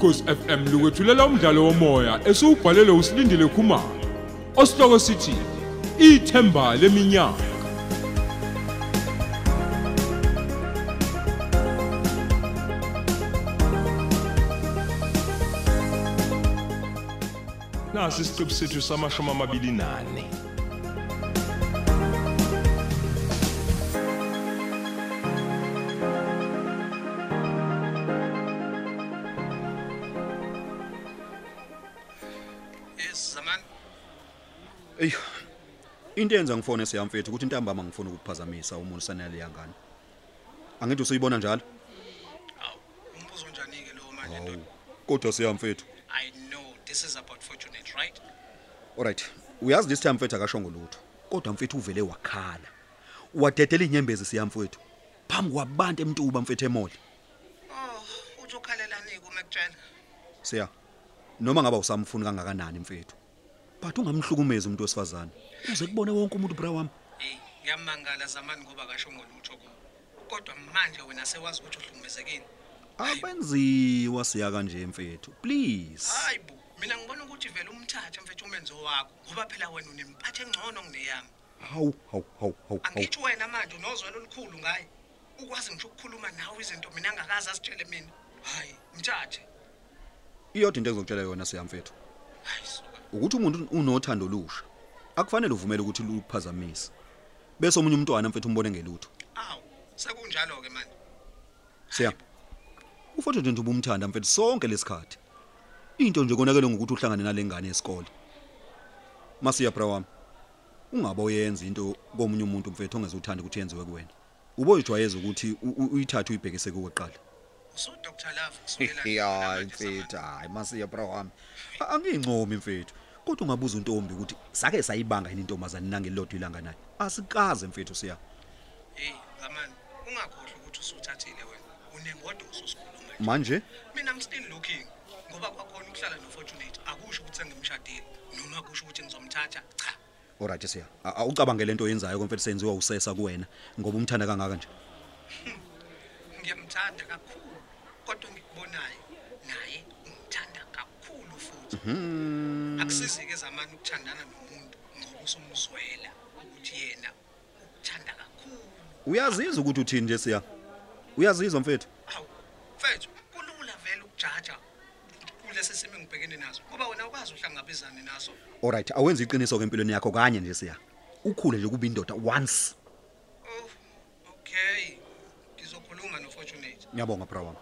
ukhosi FM lukwethulela umdlalo womoya esiubhalelwe usilindile Khumalo osihloko sithi ithemba leminyaka. Nasi isiqebu sethu samashumi amabili nane. Into yenza ngifone siyamfethu ukuthi intambama ngifuna ukukuphazamisa umuntu sanele yangani. Angithi usuyibona njalo? Umbuzo njani ke lo manje ndoda? Kodwa siyamfethu. I know this is about fortunate, right? Alright. Uyazi this time mfethu akashongo lutho. Kodwa mfethu uvele wakhala. Wadedela inyembezi siyamfethu. Phambi kwabantu emtuba mfethu emoli. Oh, uzokhalelani kumekutshela? Siya. Noma ngaba usamfuni kangakanani mfethu. But ungamhlukumezi umuntu wesifazane. Uze kubone wonke umuntu bra wami. Hey, ngiyamangala zamani ngoba kasho ngolutho ku. Kodwa manje wena sewazi ukuthi uhlukumezekile. Akwenziwa siya kanje mfethu. Please. Hayibo, mina ngibona ukuthi vele umthathe mfethu umenzo wakho ngoba phela wena unempathe engcono kuneyami. Hawu hawu hawu hawu. hawu. Angitsho wena manje unozwelo olukhulu ngaye. Ukwazi ngisho ukukhuluma nawe izinto mina angakazi asitshele mina. Hayi, mthathe. Iyodwa into engizokutshela yona siyamfethu. Hayi suka. Ukuthi umuntu unothando lusha akufanele uvumele ukuthi luphazamise bese omunye umntwana mfethu umbone ngelutho. Aw, sekunjalo ke manje. siya. Ufotho nje ntuba umthanda mfethu sonke lesikhathi into nje konakele ngokuthi uhlangane nalengane yesikole. Masiya bra wami ungabe uyenza into komunye umuntu mfethu ongezuthanda ukuthi yenziwe kuwena? Uboyijwayeza ukuthi uyithathe uyibhekise kuwe qala So Dr Love kusukela hayi mfethu hayi masiya bra wami angiyincomi mfethu kodwa ungabuza untombi ukuthi sake sayibanga yini intombazane nangelilodwa ilanga naye asikaze mfethu siya Hey, zamani, ungakhohlwa ukuthi usuthathile wena. Unengodo ususikhuluma. manje Mina I'm still looking ngoba kwakhona ukuhlala noFortunate akusho ukuthi sengimshadile noma kusho ukuthi ngizomthatha. Cha. Alright siya. Awucabange lento oyenzayo konfethi senziwa usesa kuwena ngoba umthanda kangaka nje. Ngiyamthanda kakhulu kodwa ngikubonayo naye ungithanda kakhulu futhi. Akusizi ke zamani ukuthandana nomuntu ngoba usumzwela ukuthi yena ukuthanda kakhulu. Uyazizwa ukuthi uthini nje siya. Uyazizwa mfethu? Hawu, mfethu, kulula vele ukujaja kulesi simo engibhekene naso ngoba wena ukwazi uhlangabezane naso. Alright, awenza iqiniso ke empilweni yakho kanye nje siya. Ukhule nje kuba indoda once. Oh, okay. Ngizokhuluma noFortunate. Ngiyabonga bra wami.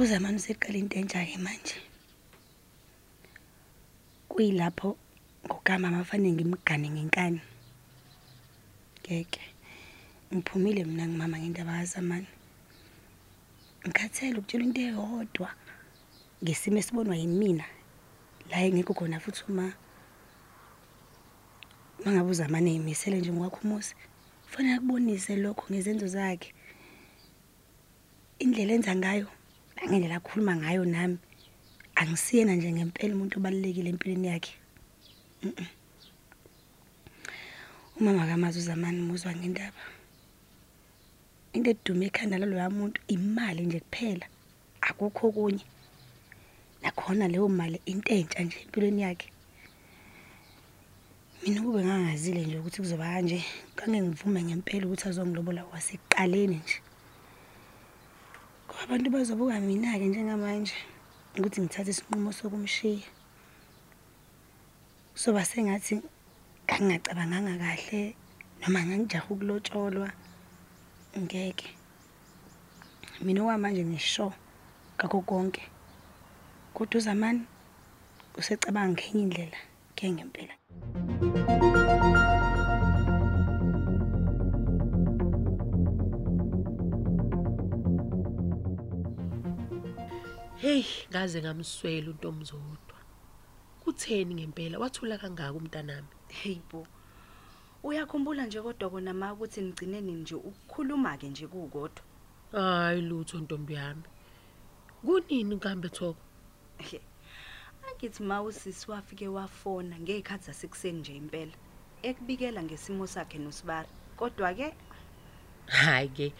Uzamani useqala into entsha-ke manje. Kuyilapho ngogama amafanele ngimgane ngenkani. Ngeke. Ngiphumile mina ngimama ngendaba kazamani ngikhathele ukutshela into eyodwa. Ngesimo esibonwa yini mina la engekho khona futhi uma uma ngabe uzamane eyimisele nje ngokwakho umuzi kufanele akubonise lokho ngezenzo zakhe. Indlela enza ngayo nangendlela akhuluma ngayo nami. Angisiyena nje ngempela umuntu obalulekile empilweni yakhe. Mm-mm. umama kamazi uzamani muzwa ngendaba. Into edume ekhanda laloya muntu imali nje kuphela. Akukho okunye. Nakhona leyo mali into entsha nje empilweni yakhe. Mina kube ngangazile nje ukuthi kuzoba kanje kange ngivume ngempela ukuthi azongilobola wasekuqaleni nje. ngoba abantu bazobuka mina-ke njengamanje ukuthi ngithathe isinqumo sokumshiya. Soba sengathi ngangingacabanganga kahle noma ngangijaha ukulotsholwa ngeke. Mina okwamanje ngisho ngakho konke. Kodwa uzamani usecabanga ngenye indlela ke ngempela. Hey, ngaze ngamswela untomzodwa. Kutheni ngempela wathula kangaka umntanami? Hey bo. Uyakhumbula nje kodwa kona ma ukuthi nigcineni nje ukukhuluma ke nje kukodwa. Hayi lutho ntombi yami. Kunini kambe thoko? Angithi ma usisi wafike wafona ngekhathi zasekuseni nje impela. ekubikela ngesimo sakhe noSibari kodwa ke hayi ke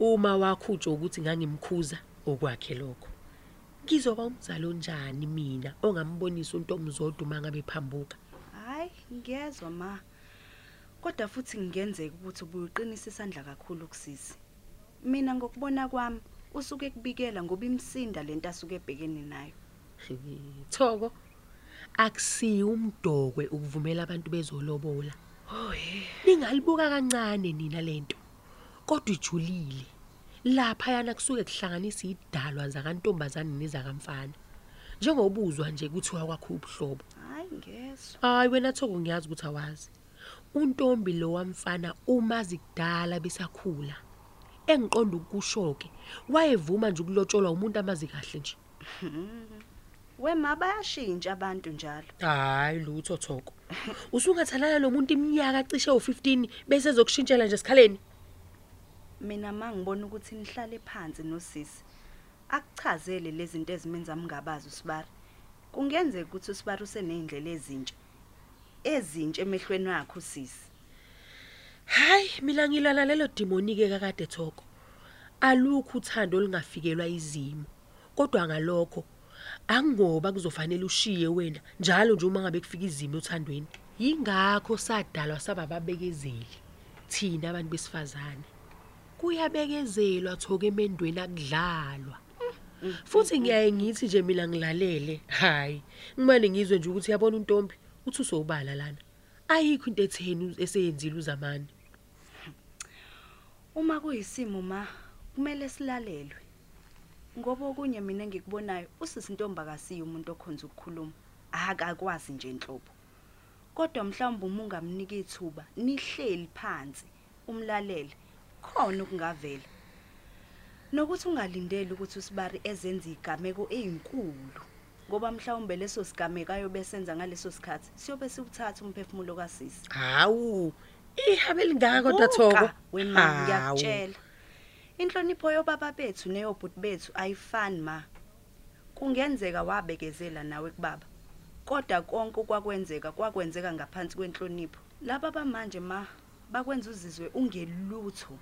uma wakhutshwa ukuthi ngangimkhuza okwakhe lokho ngizoba umzalo onjani mina ongambonisa untomzodo uma ngabe phambuka hayi ngiyezwa ma. Kodwa futhi ngenzeka ukuthi ubuyiqinisa isandla kakhulu kusisi. Mina ngokubona kwami usuke kubikela ngoba imsinda lento asuke ebhekene nayo. Thoko akusiyo umdokwe ukuvumela abantu bezolobola. Ningalibuka kancane nina lento kodwa ijulile. Lapha yana kusuke kuhlanganisa idalwa zakantombazane nezakamfana. Njengobuzwa nje kuthiwa kwakho ubuhlobo hayi ngiyezwa hayi wena thoko ngiyazi ukuthi awazi. Untombi lo wamfana umazi kudala besakhula engiqonda ukushoke wayevuma nje ukulotsholwa umuntu amazi kahle nje. Wema bayashintsha abantu njalo. Hayi lutho thoko. Usungathalana nomuntu iminyaka cishe u15 bese ezokushintshela nje esikhaleni. Mina mangibona ukuthi nihlale phansi nosisi akuchazele lezi zinto ezimenza mngabazi uSibari. Kungenzeka ukuthi uSibari usenezindlela ezintsha ezintsha emehlweni wakhe usisi. Hayi mina ngilala lelo demoni ke kakade thoko. Alukho uthando olungafikelwa izimo. Kodwa ngalokho angoba kuzofanele ushiye wena njalo nje uma ngabe kufika izimo uthandweni yingakho sadalwa sabababekezeli thina abantu besifazane. Kuyabekezelwa thoke emendweni akudlalwa. Futhi ngiyaye ngithi nje mina ngilalele hayi ngimane ngizwe nje ukuthi yabona untombi uthi usobala lana. Ayikho into etheni eseyenzile uzamani? Uma kuyisimo ma kumele silalelwe. Ngoba okunye mina engikubonayo usisi Ntomba akasiyo umuntu okhonza ukukhuluma akakwazi nje inhlobo kodwa mhlawumbe uma ungamnika ithuba nihleli phansi umlalele. Khona okungavela nokuthi ungalindeli ukuthi usibari ezenza igameko ezinkulu ngoba mhlawumbe leso sigameko ayobe senza ngaleso sikhathi siyobe sikuthatha umphefumulo kasisi. Hawu ihabe lingaka kodwa thoko Buka, wema Hawu. ngiyakutshela. Inhlonipho yobaba bethu neyobhuti bethu ayifani ma. Kungenzeka wabekezela nawe kubaba kodwa konke okwakwenzeka kwakwenzeka ngaphansi kwenhlonipho. Laba bamanje ma bakwenza uzizwe ungelutho.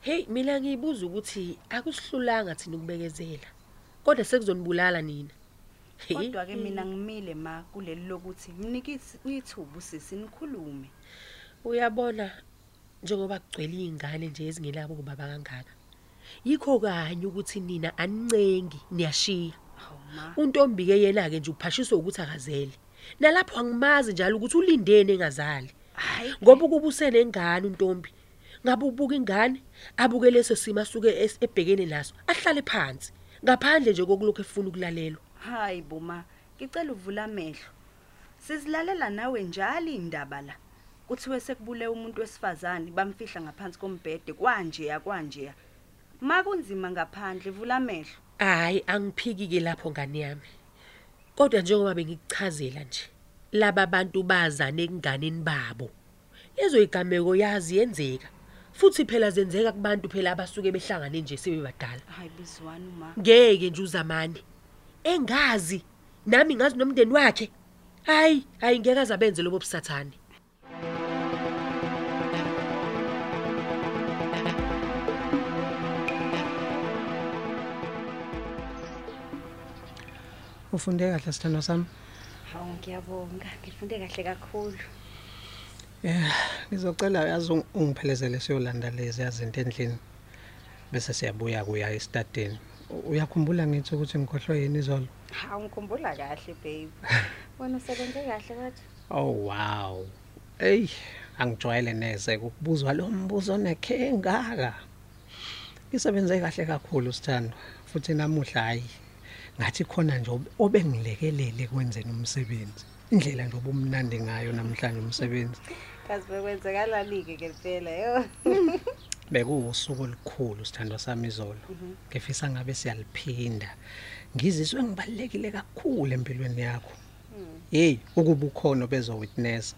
Hey mina ngiyibuza ukuthi akusihlulanga thina ukubekezela kodwa sekuzonibulala nina. Kodwa ke mina ngimile ma kuleli lokuthi mnike ithuba usisi nikhulume. Uyabona njengoba kugcwele izingane nje ezingelabo kubaba kangaka yikho kanye ukuthi nina anincengi niyashiya. Untombi ke yena ke nje uphashiswa ukuthi akazele. Nalapho angimazi njalo ukuthi ulindene engazali. Hayi ngoba ukuba usenengane untombi ngabe ubuka ingane? Abuke leso simo asuke es- ebhekene naso ahlale phansi. Ngaphandle nje kokulokho efuna ukulalelwa. Hayi boma ngicela uvula amehlo. Sizilalela nawe njalo indaba la. Kuthiwe sekubule umuntu wesifazane bamfihla ngaphansi kombhede kwanje kwanje makunzima ngaphandle vula amehlo. Hayi angiphiki ke lapho ngane yami. Kodwa njengoba bengikuchazela nje laba bantu bazane ekunganeni babo. Lezo igameko yazi yenzeka. Futhi phela zenzeka kubantu phela abasuke behlangane nje sebebadala. Hayi bizwani ma ngeke nje uzamani engazi nami ngazi nomndeni wakhe. Hayi hayi ngeke azabenze lobo busathane. Ufunde kahle sithando sami. hawu ngiyabonga. Ngifunde kahle kakhulu. Yeah, ngizocela yazi ung- ungiphelezele siyolanda lezi yazinto endlini. Bese siyabuya kuya estadini. U- Uyakhumbula ngithi ukuthi ngikhohlwe yini izolo? hawu ngikhumbula kahle babe wena usebenze kahle kodwa Oh wow. Ey, angijwayele neze ukubuzwa lo mbuzo nekhengaka. Isebenze kahle kakhulu sithando. Futhi namuhla hayi ngathi khona nje ob- obengilekelele kwenzeni umsebenzi. Indlela nje obumnandi ngayo namhlanje umsebenzi. kazi bekwenzekalani-ke ke phela yo Bekuwusuku olukhulu sithandwa sami izolo. Ngifisa ngabe siyaliphinda. Ngizizwe ngibalekile kakhulu empilweni yakho. Hey, ukuba ukhona bezo witness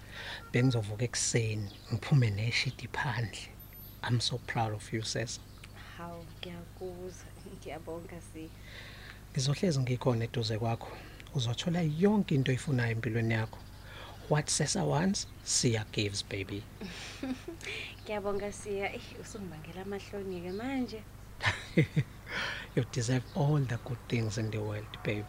bengizovuka ekseni ngiphume neshidi phandle. I'm so proud of you sis. hawu ngiyakuzwa ngiyabonga si Ngizohlezi ngikhona eduze kwakho. Uzothola yonke into oyifunayo empilweni yakho. what sesa wants siya gives baby. Ngiyabonga siya. Eh, usungibangela amahloni ke manje. You deserve all the good things in the world babe.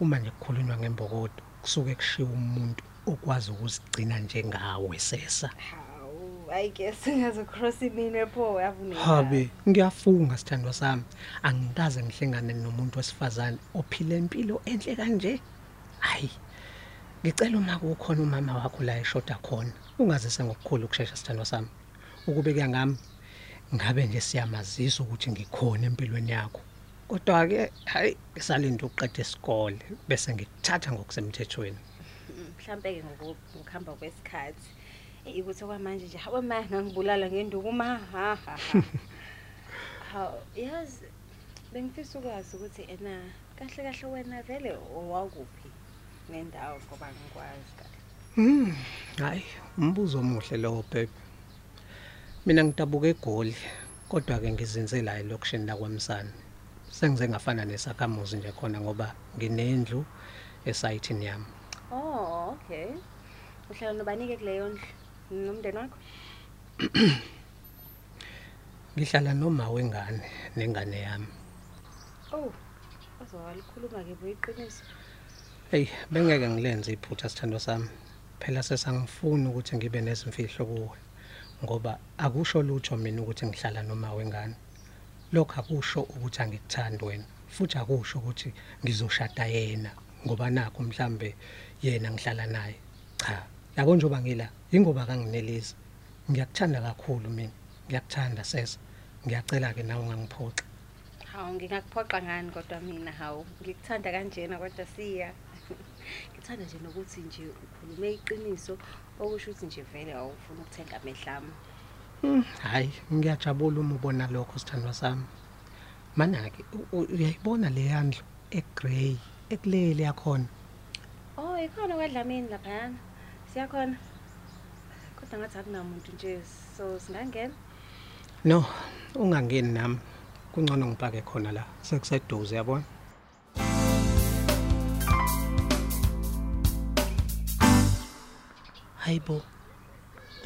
Uma nje kukhulunywa ngembokodo kusuke kushiya umuntu okwazi ukuzigcina njengawe sesa. Hawu. I guess ngazocross iminwe pho yavune habe ngiyafunga sithandwa sami. Angikaze ngihlengane nomuntu wesifazane ophila impilo enhle kanje. Hayi ngicela uma kukhona umama wakho la eshoda khona ungazise ngokukhulu ukusheshsha sithandwa sami. Ukube kuyangami ngabe nje siyamazisa ukuthi ngikhona empilweni yakho. Kodwa ke hayi ngisalinda uqeda isikole bese ngikuthatha ngokusemthethweni. Mhlambe ke ngokuhamba kwesikhathi. Eh, ukuthi okwamanje nje hawe ma ngangibulala ngenduku ma ha ha ha. hawu yazi bengifisa ukwazi ukuthi ena kahle kahle wena vele owakuphi nendawo ngoba ngikwazi kahle Hmm, hayi, umbuzo omuhle lowo babe. Mina ngidabuka eGoli, kodwa ke ngizinze la elokushini lakwamsana. Sengize ngafana nesakhamuzi nje khona ngoba nginendlu esayithini yami. oh okay uhlala nobanike kuleyo ndlu nomndeni wakho Ngihlala noma wengane nengane yami. oh azowalikhuluma ke boyiqiniso Hey, bengeke ngilenze iphutha sithando sami. Phela sesangifuni ukuthi ngibe nezimfihlo kuwe. Ngoba akusho lutho mina ukuthi ngihlala noma wengane. Lokho akusho ukuthi angikuthandi wena. Futhi akusho ukuthi ngizoshada yena ngoba nakho mhlambe yena ngihlala naye. Cha, yabo njoba ngila, ingoba kanginelisi. Ngiyakuthanda kakhulu mina. Ngiyakuthanda sesa. Ngiyacela ke nawe ungangiphoxa. hawu ngingakuphoqa ngani kodwa mina hawu ngikuthanda kanjena kodwa siya ngithanda nje nokuthi nje ukhulume iqiniso okusho ukuthi nje vele awufuni ukuthenga amehlami Hmm, hayi ngiyajabula uma ubona lokho sithandwa sami mana ke u- u- uyayibona le yandlo egrey ekulele yakhona oh ikhona kwadlamini laphayana siyakhona. Kodwa ngathi akunamuntu nje so singangena? No ungangeni nami. Kungcono ngipake khona la. Sekuseduze yabona? Hayibo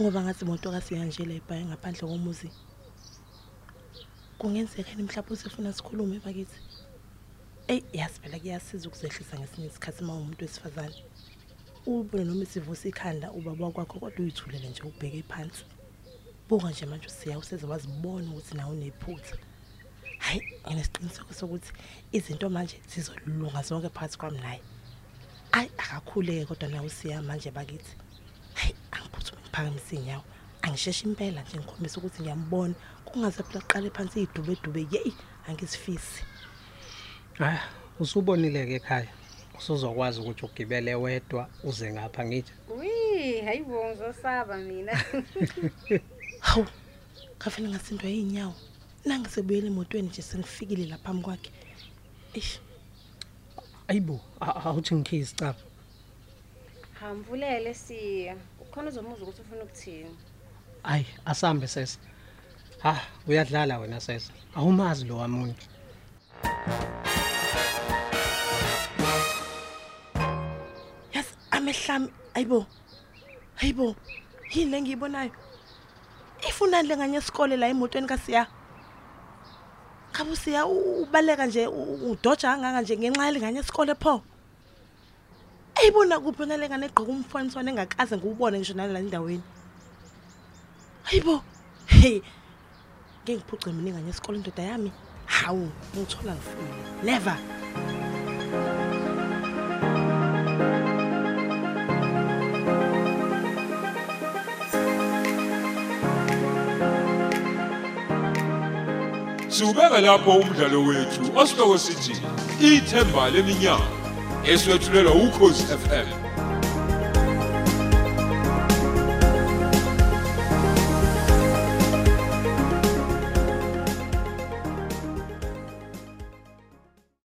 ngoba ngathi imoto kasiyanje la ibhaye ngaphandle komuzi. Kungenzeka ni mhlawumbe usefuna sikhulume bakithi? Eyi yazi phela kuyasiza ukuzehlisa ngesinye isikhathi uma umuntu wesifazane. Ubone noma isivusa ikhanda ubaba kwakho kodwa uyithulele nje ubheke phansi. Buka nje manje usiya useze wazibona ukuthi nawe unephutha. Hayi nginesiqiniseko sokuthi izinto manje zizolunga zonke phakathi kwami naye. Ayi akakhuleke kodwa nawe usiya manje bakithi. Hayi angiphuthume ngiphakamise iy'nyawo angisheshe impela nje ngikhombisa ukuthi ngiyambona. Kungaze phela kuqale phansi iy'dube dube yeyi angizifisi. Ah usubonile ke ekhaya. Usuzokwazi ukuthi ugibele wedwa uze ngapha ngithi wi hayi bo ngizosaba mina. Hawu ngafane ngasindwa yiy'nyawo nangisebuyela emotweni nje sengifikile la phambi kwakhe. Ish ayibo a- awuthi ngikhiye isicapha hamvulele siya. Ukhona uzomuza ukuthi ufuna ukuthini? Hayi asambe sesa ha uyadlala wena sesa awumazi lo wamuntu yazi amehlami ayibo hayibo yini le ngiyibonayo ifunani le nganye esikole la emotweni kasiya ngabe usiya u- ubaleka nje u- u- udoja kangaka nje ngenxa yalenganye esikole pho? Eyibona kuphi nale ngane egqoka umfaniswane engakaze ngiwubone ngisho nala endaweni? Hayibo hey ngeke ngiphuce mina ingane esikole indoda yami? Hawu ngithola ngifile never. Siubeka lapho umdlalo wethu osihloko sithi ithemba leminyaka eswetshulelwa ukhozi FM